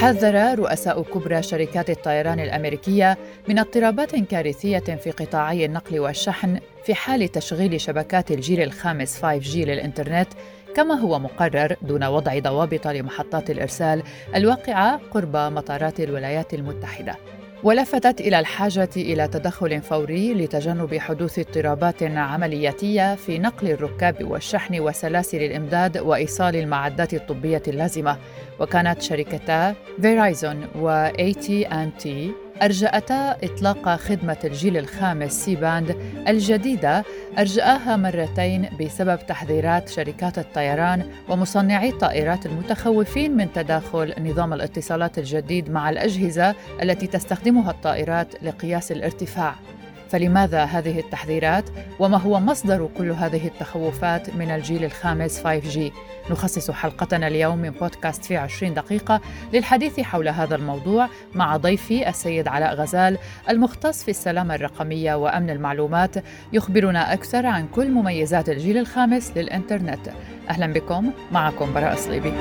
حذر رؤساء كبرى شركات الطيران الأمريكية من اضطرابات كارثية في قطاعي النقل والشحن في حال تشغيل شبكات الجيل الخامس 5G للإنترنت كما هو مقرر دون وضع ضوابط لمحطات الإرسال الواقعة قرب مطارات الولايات المتحدة. ولفتت إلى الحاجة إلى تدخل فوري لتجنب حدوث اضطرابات عملياتية في نقل الركاب والشحن وسلاسل الإمداد وإيصال المعدات الطبية اللازمة. وكانت شركتا فيرايزون و تي أرجأتا إطلاق خدمة الجيل الخامس C-Band الجديدة. أرجأها مرتين بسبب تحذيرات شركات الطيران ومصنعي الطائرات المتخوفين من تداخل نظام الاتصالات الجديد مع الأجهزة التي تستخدمها الطائرات لقياس الارتفاع. فلماذا هذه التحذيرات؟ وما هو مصدر كل هذه التخوفات من الجيل الخامس 5G نخصص حلقتنا اليوم من بودكاست في 20 دقيقة للحديث حول هذا الموضوع مع ضيفي السيد علاء غزال المختص في السلامة الرقمية وأمن المعلومات يخبرنا أكثر عن كل مميزات الجيل الخامس للإنترنت. أهلا بكم معكم براء صليبي.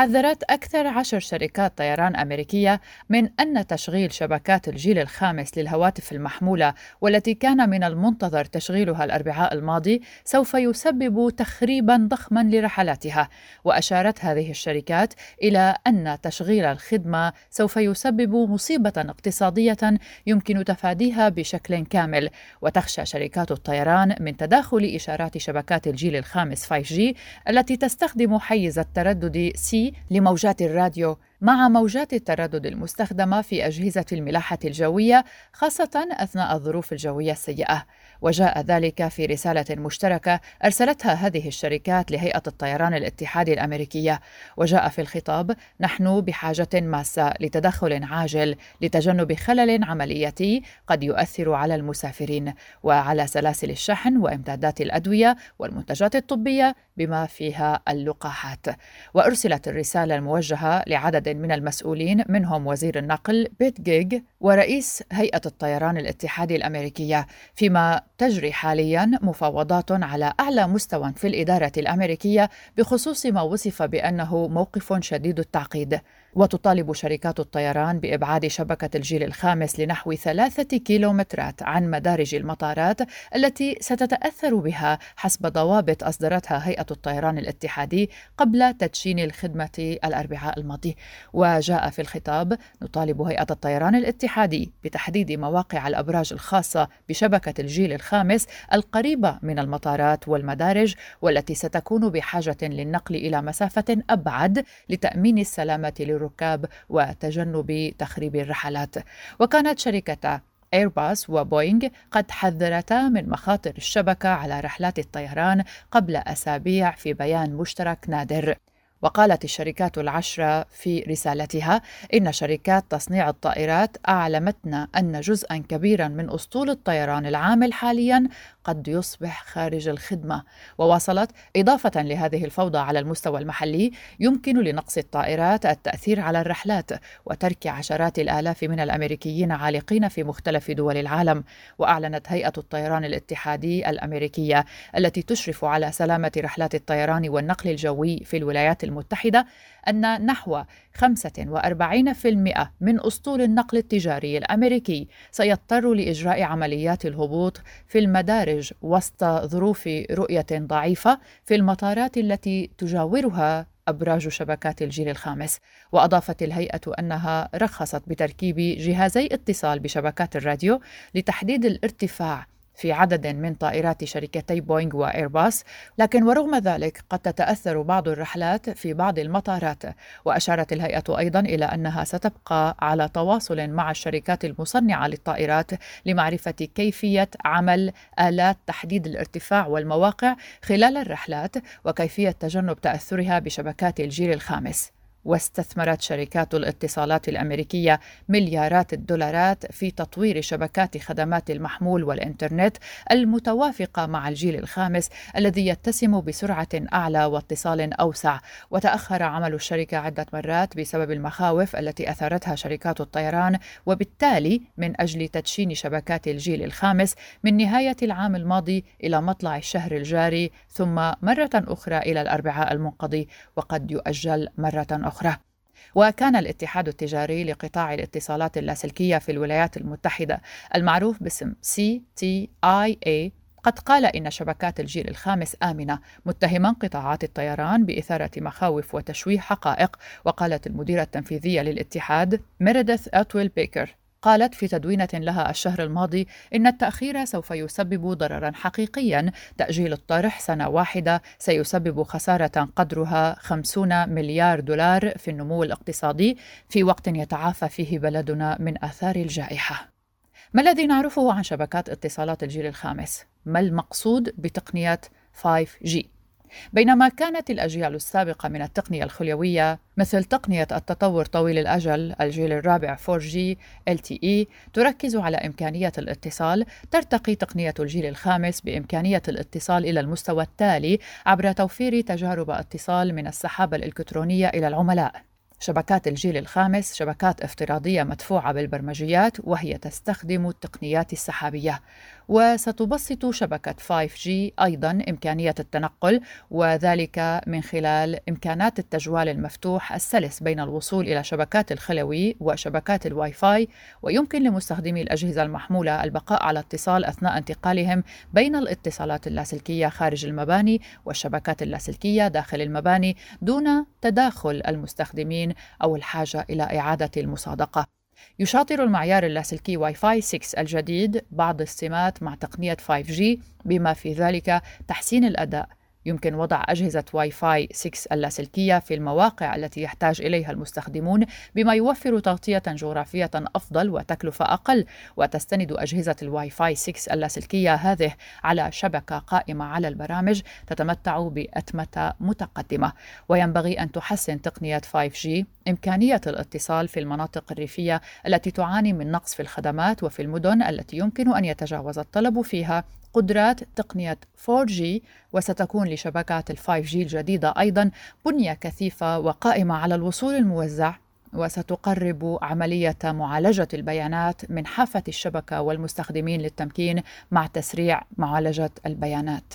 حذرت أكثر عشر شركات طيران أمريكية من أن تشغيل شبكات الجيل الخامس للهواتف المحمولة والتي كان من المنتظر تشغيلها الأربعاء الماضي سوف يسبب تخريبا ضخما لرحلاتها. وأشارت هذه الشركات إلى أن تشغيل الخدمة سوف يسبب مصيبة اقتصادية يمكن تفاديها بشكل كامل. وتخشى شركات الطيران من تداخل إشارات شبكات الجيل الخامس 5G التي تستخدم حيز التردد سي لموجات الراديو مع موجات التردد المستخدمة في أجهزة الملاحة الجوية خاصة أثناء الظروف الجوية السيئة. وجاء ذلك في رسالة مشتركة أرسلتها هذه الشركات لهيئة الطيران الاتحادي الأمريكية. وجاء في الخطاب نحن بحاجة ماسة لتدخل عاجل لتجنب خلل عملياتي قد يؤثر على المسافرين وعلى سلاسل الشحن وإمدادات الأدوية والمنتجات الطبية بما فيها اللقاحات وأرسلت الرسالة الموجهة لعدد من المسؤولين منهم وزير النقل بيت جيج ورئيس هيئة الطيران الاتحادي الأمريكية. فيما تجري حاليا مفاوضات على أعلى مستوى في الإدارة الأمريكية بخصوص ما وصف بأنه موقف شديد التعقيد. وتطالب شركات الطيران بإبعاد شبكة الجيل الخامس لنحو ثلاثة كيلومترات عن مدارج المطارات التي ستتأثر بها حسب ضوابط أصدرتها هيئة الطيران الاتحادي قبل تدشين الخدمة الأربعاء الماضي. وجاء في الخطاب نطالب هيئة الطيران الاتحادي بتحديد مواقع الأبراج الخاصة بشبكة الجيل الخامس القريبة من المطارات والمدارج والتي ستكون بحاجة للنقل إلى مسافة أبعد لتأمين السلامة للركاب وتجنب تخريب الرحلات وكانت شركة ايرباص وبوينغ قد حذرتا من مخاطر الشبكة على رحلات الطيران قبل أسابيع في بيان مشترك نادر. وقالت الشركات العشرة في رسالتها إن شركات تصنيع الطائرات أعلمتنا أن جزءا كبيرا من أسطول الطيران العامل حاليا قد يصبح خارج الخدمة. وواصلت إضافة لهذه الفوضى على المستوى المحلي يمكن لنقص الطائرات التأثير على الرحلات وترك عشرات الآلاف من الأمريكيين عالقين في مختلف دول العالم. وأعلنت هيئة الطيران الاتحادي الأمريكية التي تشرف على سلامة رحلات الطيران والنقل الجوي في الولايات المتحدة أن نحو 45% من أسطول النقل التجاري الأمريكي سيضطر لإجراء عمليات الهبوط في المدارج وسط ظروف رؤية ضعيفة في المطارات التي تجاورها أبراج شبكات الجيل الخامس. وأضافت الهيئة أنها رخصت بتركيب جهازي اتصال بشبكات الراديو لتحديد الارتفاع في عدد من طائرات شركتي بوينغ وإيرباص لكن ورغم ذلك قد تتأثر بعض الرحلات في بعض المطارات. وأشارت الهيئة أيضا إلى أنها ستبقى على تواصل مع الشركات المصنعة للطائرات لمعرفة كيفية عمل آلات تحديد الارتفاع والمواقع خلال الرحلات وكيفية تجنب تأثرها بشبكات الجيل الخامس. واستثمرت شركات الاتصالات الأمريكية مليارات الدولارات في تطوير شبكات خدمات المحمول والإنترنت المتوافقة مع الجيل الخامس الذي يتسم بسرعة أعلى واتصال أوسع. وتأخر عمل الشركة عدة مرات بسبب المخاوف التي أثارتها شركات الطيران وبالتالي من أجل تدشين شبكات الجيل الخامس من نهاية العام الماضي إلى مطلع الشهر الجاري ثم مرة أخرى إلى الأربعاء المنقضي وقد يؤجل مرة أخرى وكان الاتحاد التجاري لقطاع الاتصالات اللاسلكية في الولايات المتحدة المعروف باسم CTIA قد قال إن شبكات الجيل الخامس آمنة متهما قطاعات الطيران بإثارة مخاوف وتشويه حقائق وقالت المديرة التنفيذية للاتحاد ميريديث أتويل بيكر. قالت في تدوينة لها الشهر الماضي إن التأخير سوف يسبب ضررا حقيقيا تأجيل الطرح سنة واحدة سيسبب خسارة قدرها 50 مليار دولار في النمو الاقتصادي في وقت يتعافى فيه بلدنا من آثار الجائحة ما الذي نعرفه عن شبكات اتصالات الجيل الخامس؟ ما المقصود بتقنية 5G؟ بينما كانت الأجيال السابقة من التقنية الخليوية مثل تقنية التطور طويل الأجل الجيل الرابع 4G LTE تركز على إمكانية الاتصال ترتقي تقنية الجيل الخامس بإمكانية الاتصال إلى المستوى التالي عبر توفير تجارب اتصال من السحابة الإلكترونية إلى العملاء. شبكات الجيل الخامس شبكات افتراضية مدفوعة بالبرمجيات وهي تستخدم التقنيات السحابية. وستبسط شبكة 5G أيضا إمكانية التنقل وذلك من خلال إمكانات التجوال المفتوح السلس بين الوصول إلى شبكات الخلوي وشبكات الواي فاي. ويمكن لمستخدمي الأجهزة المحمولة البقاء على اتصال أثناء انتقالهم بين الاتصالات اللاسلكية خارج المباني والشبكات اللاسلكية داخل المباني دون تداخل المستخدمين أو الحاجة إلى إعادة المصادقة. يشاطر المعيار اللاسلكي واي فاي 6 الجديد بعض السمات مع تقنية 5G بما في ذلك تحسين الأداء. يمكن وضع أجهزة واي فاي 6 اللاسلكية في المواقع التي يحتاج إليها المستخدمون بما يوفر تغطية جغرافية أفضل وتكلفة أقل. وتستند أجهزة الواي فاي 6 اللاسلكية هذه على شبكة قائمة على البرامج تتمتع بأتمتة متقدمة. وينبغي أن تحسن تقنية 5G إمكانية الاتصال في المناطق الريفية التي تعاني من نقص في الخدمات وفي المدن التي يمكن أن يتجاوز الطلب فيها. قدرات تقنية 4G وستكون لشبكات ال 5G الجديدة أيضا بنية كثيفة وقائمة على الوصول الموزع وستقرب عملية معالجة البيانات من حافة الشبكة والمستخدمين للتمكين مع تسريع معالجة البيانات.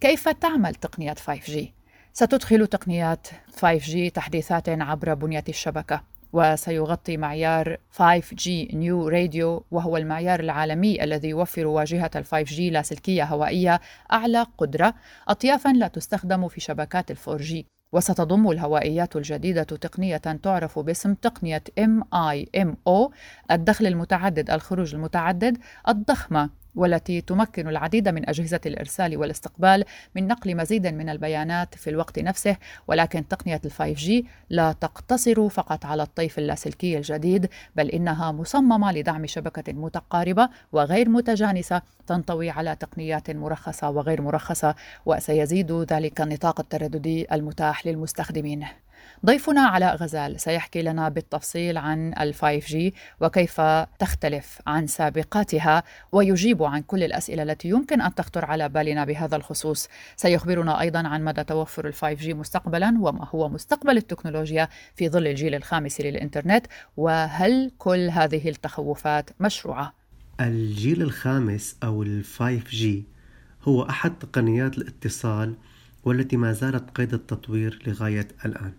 كيف تعمل تقنية 5G؟ ستدخل تقنيات 5G تحديثات عبر بنية الشبكة وسيغطي معيار 5G نيو راديو وهو المعيار العالمي الذي يوفر واجهة ال 5G لاسلكية هوائية أعلى قدرة أطيافا لا تستخدم في شبكات ال 4G وستضم الهوائيات الجديدة تقنية تعرف باسم تقنية MIMO الدخل المتعدد الخروج المتعدد الضخمة. والتي تمكن العديد من أجهزة الإرسال والاستقبال من نقل مزيد من البيانات في الوقت نفسه ولكن تقنية ال 5G لا تقتصر فقط على الطيف اللاسلكي الجديد بل إنها مصممة لدعم شبكة متقاربة وغير متجانسة تنطوي على تقنيات مرخصة وغير مرخصة وسيزيد ذلك النطاق الترددي المتاح للمستخدمين. ضيفنا علاء غزال سيحكي لنا بالتفصيل عن ال 5G وكيف تختلف عن سابقاتها ويجيب عن كل الأسئلة التي يمكن أن تخطر على بالنا بهذا الخصوص سيخبرنا أيضا عن مدى توفر ال 5G مستقبلا وما هو مستقبل التكنولوجيا في ظل الجيل الخامس للإنترنت وهل كل هذه التخوفات مشروعة؟ الجيل الخامس أو ال 5G هو أحد تقنيات الاتصال والتي ما زالت قيد التطوير لغاية الآن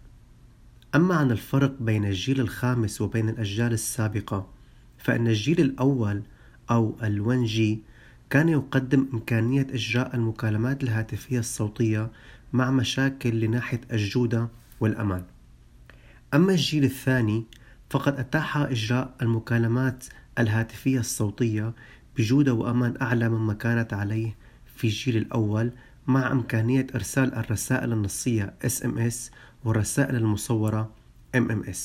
أما عن الفرق بين الجيل الخامس وبين الأجيال السابقة فإن الجيل الأول أو ال 1G كان يقدم إمكانية إجراء المكالمات الهاتفية الصوتية مع مشاكل لناحية الجودة والأمان. أما الجيل الثاني فقد أتاح إجراء المكالمات الهاتفية الصوتية بجودة وأمان أعلى مما كانت عليه في الجيل الأول مع إمكانية إرسال الرسائل النصية SMS والرسائل المصورة MMS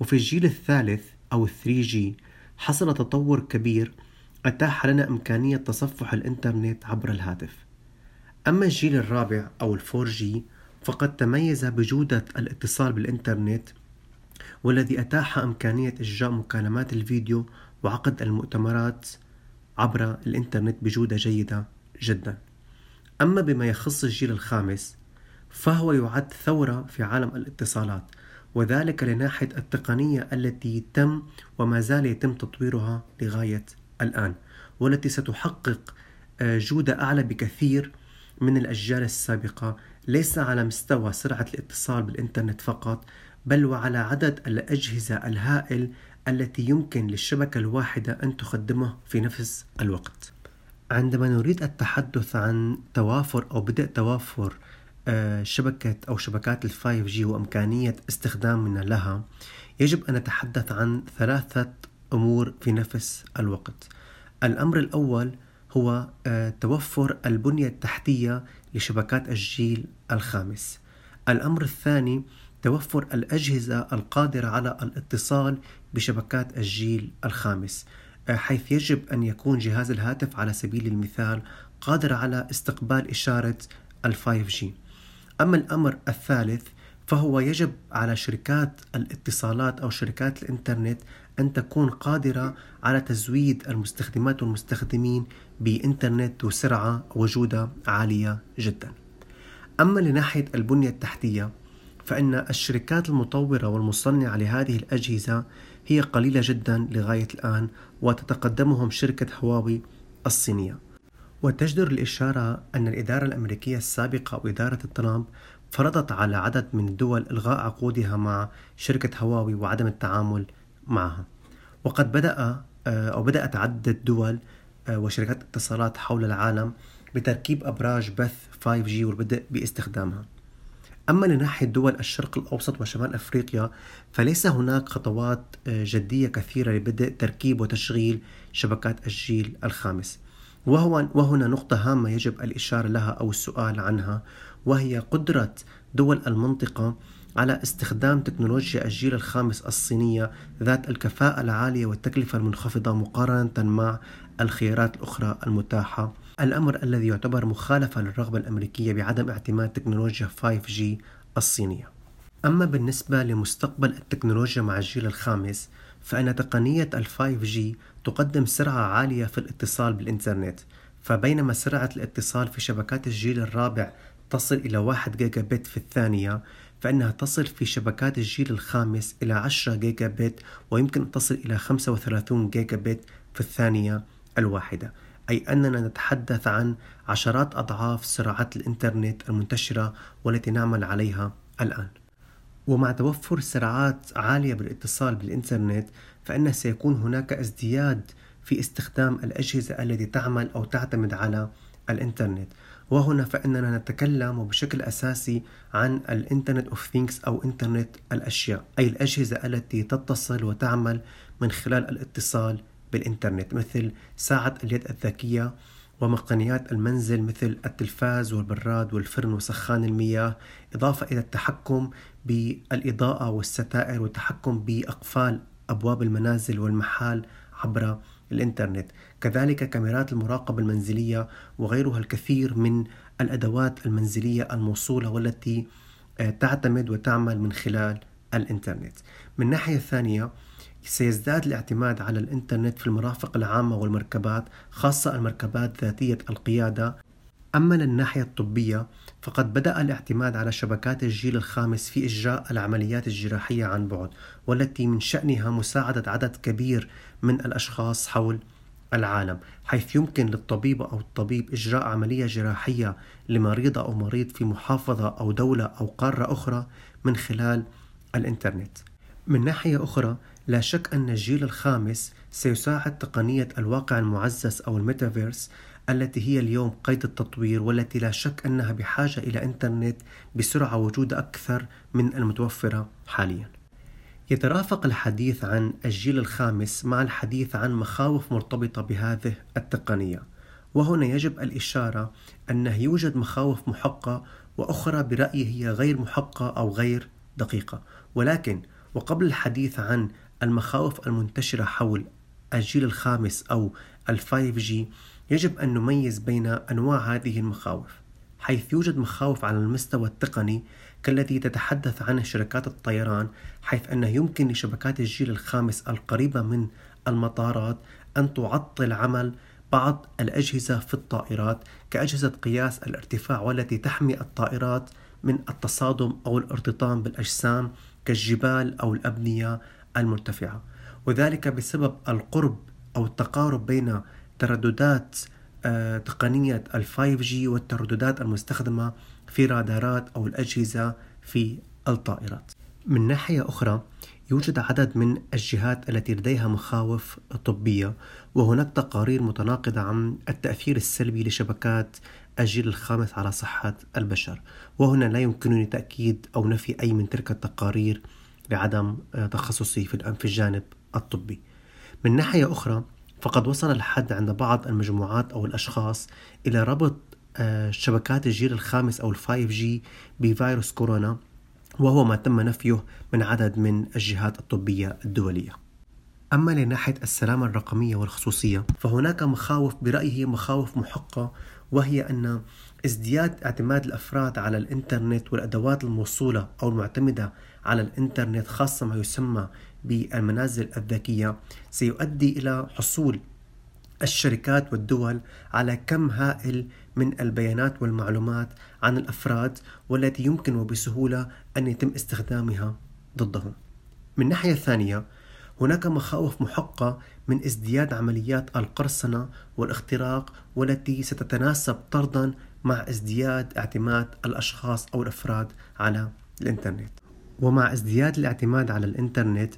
وفي الجيل الثالث أو 3G حصل تطور كبير أتاح لنا إمكانية تصفح الإنترنت عبر الهاتف. أما الجيل الرابع أو 4G فقد تميز بجودة الاتصال بالإنترنت والذي أتاح إمكانية إجراء مكالمات الفيديو وعقد المؤتمرات عبر الإنترنت بجودة جيدة جدا. أما بما يخص الجيل الخامس فهو يعد ثورة في عالم الاتصالات وذلك لناحية التقنية التي تم وما زال يتم تطويرها لغاية الآن والتي ستحقق آه، جودة أعلى بكثير من الأجيال السابقة ليس على مستوى سرعة الاتصال بالإنترنت فقط بل وعلى عدد الأجهزة الهائل التي يمكن للشبكة الواحدة أن تخدمه في نفس الوقت. عندما نريد التحدث عن توافر أو بدء توافر شبكة أو شبكات ال five G وإمكانية استخدامنا لها. يجب أن نتحدث عن ثلاثة أمور في نفس الوقت. الأمر الأول هو آه، توفر البنية التحتية لشبكات الجيل الخامس. الأمر الثاني توفر الأجهزة القادرة على الاتصال بشبكات الجيل الخامس آه، حيث يجب أن يكون جهاز الهاتف على سبيل المثال قادر على استقبال إشارة ال 5G أما الأمر الثالث فهو يجب على شركات الاتصالات أو شركات الإنترنت أن تكون قادرة على تزويد المستخدمات والمستخدمين بإنترنت وسرعة وجودة عالية جدا. أما لناحية البنية التحتية فإن الشركات المطورة والمصنعة لهذه الأجهزة هي قليلة جدا لغاية الآن وتتقدمهم شركة هواوي الصينية. وتجدر الإشارة أن الإدارة الأمريكية السابقة وإدارة ترامب فرضت على عدد من الدول إلغاء عقودها مع شركة هواوي وعدم التعامل معها. وقد بدأ آه، أو بدأت عدة دول آه، وشركات اتصالات حول العالم بتركيب أبراج بث 5G والبدء باستخدامها. أما لناحية دول الشرق الأوسط وشمال أفريقيا فليس هناك خطوات آه، جدية كثيرة لبدء تركيب وتشغيل شبكات الجيل الخامس. وهو وهنا نقطة هامة يجب الإشارة لها أو السؤال عنها وهي قدرة دول المنطقة على استخدام تكنولوجيا الجيل الخامس الصينية ذات الكفاءة العالية والتكلفة المنخفضة مقارنة مع الخيارات الأخرى المتاحة. الأمر الذي يعتبر مخالفة للرغبة الأمريكية بعدم اعتماد تكنولوجيا 5G الصينية. أما بالنسبة لمستقبل التكنولوجيا مع الجيل الخامس فإن تقنية ال 5G تقدم سرعة عالية في الاتصال بالإنترنت فبينما سرعة الاتصال في شبكات الجيل الرابع تصل إلى 1 جيجا بت في الثانية فإنها تصل في شبكات الجيل الخامس إلى 10 جيجا بت ويمكن أن تصل إلى 35 جيجا بت في الثانية الواحدة. أي أننا نتحدث عن عشرات أضعاف سرعات الإنترنت المنتشرة والتي نعمل عليها الآن. ومع توفر سرعات عالية بالاتصال بالإنترنت فإن سيكون هناك ازدياد في استخدام الأجهزة التي تعمل أو تعتمد على الإنترنت. وهنا فإننا نتكلم وبشكل أساسي عن الإنترنت أوف ثينكس أو إنترنت الأشياء أي الأجهزة التي تتصل وتعمل من خلال الاتصال بالإنترنت مثل ساعة اليد الذكية ومقتنيات المنزل مثل التلفاز والبراد والفرن وسخان المياه إضافة إلى التحكم بالإضاءة والستائر والتحكم بأقفال أبواب المنازل والمحال عبر الإنترنت. كذلك كاميرات المراقبة المنزلية وغيرها الكثير من الأدوات المنزلية الموصولة والتي آه، تعتمد وتعمل من خلال الإنترنت. من ناحية ثانية سيزداد الاعتماد على الإنترنت في المرافق العامة والمركبات خاصة المركبات ذاتية القيادة. أما للناحية الطبية فقد بدأ الاعتماد على شبكات الجيل الخامس في إجراء العمليات الجراحية عن بعد والتي من شأنها مساعدة عدد كبير من الأشخاص حول العالم حيث يمكن للطبيب أو الطبيب إجراء عملية جراحية لمريضة أو مريض في محافظة أو دولة أو قارة أخرى من خلال الإنترنت. من ناحية أخرى لا شك أن الجيل الخامس سيساعد تقنية الواقع المعزز أو الميتافيرس التي هي اليوم قيد التطوير والتي لا شك أنها بحاجة إلى إنترنت بسرعة وجودة أكثر من المتوفرة حاليا. يترافق الحديث عن الجيل الخامس مع الحديث عن مخاوف مرتبطة بهذه التقنية. وهنا يجب الإشارة أنه يوجد مخاوف محقة وأخرى برأيي هي غير محقة أو غير دقيقة. ولكن وقبل الحديث عن المخاوف المنتشرة حول الجيل الخامس أو ال 5G يجب أن نميز بين أنواع هذه المخاوف حيث يوجد مخاوف على المستوى التقني كالذي تتحدث عنه شركات الطيران حيث أنه يمكن لشبكات الجيل الخامس القريبة من المطارات أن تعطل عمل بعض الأجهزة في الطائرات كأجهزة قياس الارتفاع والتي تحمي الطائرات من التصادم أو الارتطام بالأجسام كالجبال أو الأبنية المرتفعة. وذلك بسبب القرب أو التقارب بين ترددات آه، تقنية ال 5G والترددات المستخدمة في رادارات أو الأجهزة في الطائرات. من ناحية أخرى يوجد عدد من الجهات التي لديها مخاوف طبية وهناك تقارير متناقضة عن التأثير السلبي لشبكات الجيل الخامس على صحة البشر. وهنا لا يمكنني تأكيد أو نفي أي من تلك التقارير لعدم آه، تخصصي في الجانب الطبي. من ناحية أخرى فقد وصل الحد عند بعض المجموعات أو الأشخاص إلى ربط آه، شبكات الجيل الخامس أو ال five G بفيروس كورونا وهو ما تم نفيه من عدد من الجهات الطبية الدولية. أما لناحية السلامة الرقمية والخصوصية فهناك مخاوف برأيي مخاوف محقة وهي أن ازدياد اعتماد الأفراد على الإنترنت والأدوات الموصولة أو المعتمدة على الإنترنت خاصة ما يسمى بالمنازل الذكية سيؤدي إلى حصول الشركات والدول على كم هائل من البيانات والمعلومات عن الأفراد والتي يمكن وبسهولة أن يتم استخدامها ضدهم. من ناحية ثانية هناك مخاوف محقة من ازدياد عمليات القرصنة والاختراق والتي ستتناسب طردا مع ازدياد اعتماد الأشخاص أو الأفراد على الإنترنت. ومع ازدياد الاعتماد على الإنترنت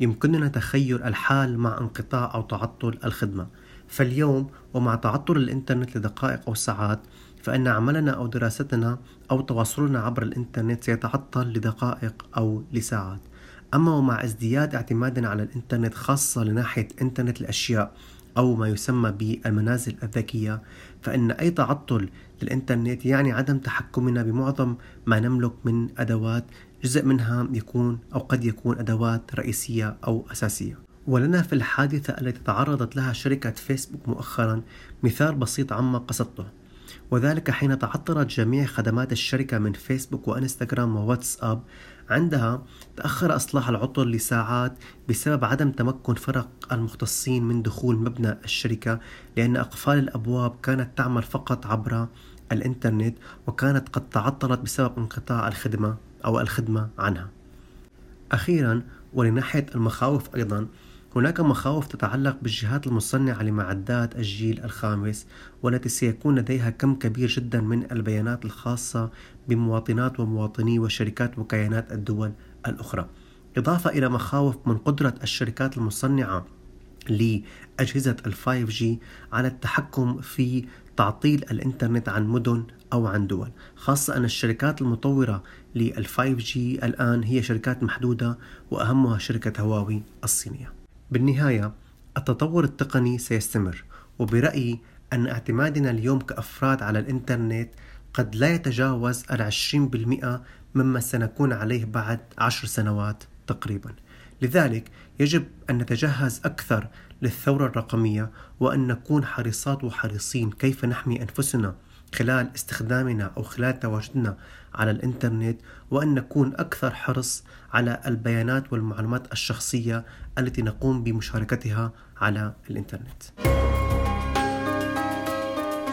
يمكننا تخيل الحال مع انقطاع أو تعطل الخدمة. فاليوم ومع تعطل الإنترنت لدقائق أو ساعات فإن عملنا أو دراستنا أو تواصلنا عبر الإنترنت سيتعطل لدقائق أو لساعات. أما ومع ازدياد اعتمادنا على الإنترنت خاصة لناحية إنترنت الأشياء أو ما يسمى بالمنازل الذكية فإن أي تعطل للإنترنت يعني عدم تحكمنا بمعظم ما نملك من أدوات جزء منها يكون أو قد يكون أدوات رئيسية أو أساسية. ولنا في الحادثة التي تعرضت لها شركة فيسبوك مؤخرا مثال بسيط عما قصدته وذلك حين تعطلت جميع خدمات الشركة من فيسبوك وإنستغرام وواتساب عندها تأخر إصلاح العطل لساعات بسبب عدم تمكن فرق المختصين من دخول مبنى الشركة لأن أقفال الأبواب كانت تعمل فقط عبر الإنترنت وكانت قد تعطلت بسبب انقطاع الخدمة أو الخدمة عنها. أخيرا ولناحية المخاوف أيضا هناك مخاوف تتعلق بالجهات المصنعة لمعدات الجيل الخامس والتي سيكون لديها كم كبير جدا من البيانات الخاصة بمواطنات ومواطني وشركات وكيانات الدول الأخرى. إضافة إلى مخاوف من قدرة الشركات المصنعة لأجهزة ال 5G على التحكم في تعطيل الإنترنت عن مدن أو عن دول خاصة أن الشركات المطورة لل 5G الآن هي شركات محدودة وأهمها شركة هواوي الصينية. بالنهاية التطور التقني سيستمر وبرأيي أن اعتمادنا اليوم كأفراد على الإنترنت قد لا يتجاوز العشرين بالمئة مما سنكون عليه بعد عشر سنوات تقريبا. لذلك يجب أن نتجهز أكثر للثورة الرقمية وأن نكون حريصات وحريصين كيف نحمي أنفسنا خلال استخدامنا أو خلال تواجدنا على الإنترنت وأن نكون أكثر حرص على البيانات والمعلومات الشخصية التي نقوم بمشاركتها على الإنترنت.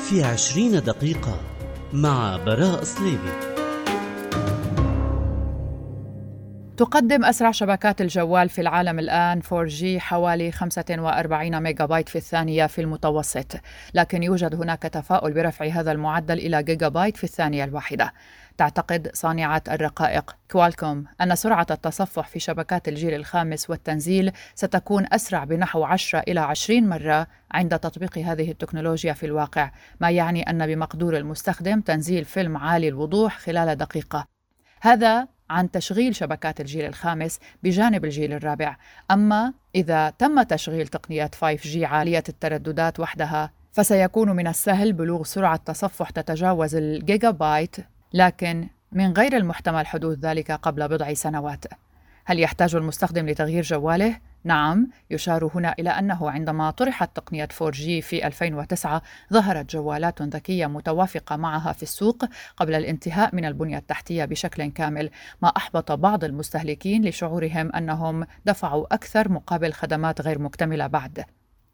في عشرين دقيقة مع براء صليبي تقدم أسرع شبكات الجوال في العالم الآن 4G حوالي 45 ميجا بايت في الثانية في المتوسط. لكن يوجد هناك تفاؤل برفع هذا المعدل إلى جيجا بايت في الثانية الواحدة. تعتقد صانعة الرقائق كوالكوم أن سرعة التصفح في شبكات الجيل الخامس والتنزيل ستكون أسرع بنحو 10 إلى 20 مرة عند تطبيق هذه التكنولوجيا في الواقع ما يعني أن بمقدور المستخدم تنزيل فيلم عالي الوضوح خلال دقيقة. هذا عن تشغيل شبكات الجيل الخامس بجانب الجيل الرابع. أما إذا تم تشغيل تقنية 5G عالية الترددات وحدها فسيكون من السهل بلوغ سرعة تصفح تتجاوز الجيجا بايت لكن من غير المحتمل حدوث ذلك قبل بضع سنوات. هل يحتاج المستخدم لتغيير جواله؟ نعم يشار هنا إلى أنه عندما طرحت تقنية 4G في 2009 ظهرت جوالات ذكية متوافقة معها في السوق قبل الانتهاء من البنية التحتية بشكل كامل ما أحبط بعض المستهلكين لشعورهم أنهم دفعوا أكثر مقابل خدمات غير مكتملة بعد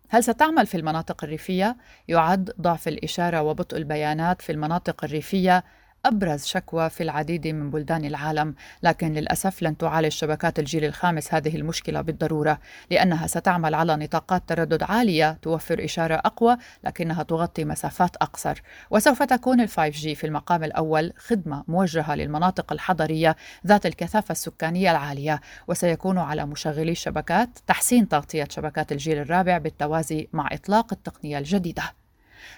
هل ستعمل في المناطق الريفية؟ يعد ضعف الإشارة وبطء البيانات في المناطق الريفية أبرز شكوى في العديد من بلدان العالم لكن للأسف لن تعالج شبكات الجيل الخامس هذه المشكلة بالضرورة لأنها ستعمل على نطاقات تردد عالية توفر إشارة أقوى لكنها تغطي مسافات أقصر. وسوف تكون ال 5G في المقام الأول خدمة موجهة للمناطق الحضرية ذات الكثافة السكانية العالية وسيكون على مشغلي الشبكات تحسين تغطية شبكات الجيل الرابع بالتوازي مع إطلاق التقنية الجديدة.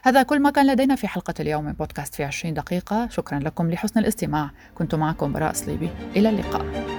هذا كل ما كان لدينا في حلقة اليوم من بودكاست في 20 دقيقة. شكرا لكم لحسن الاستماع. كنت معكم براء صليبي إلى اللقاء.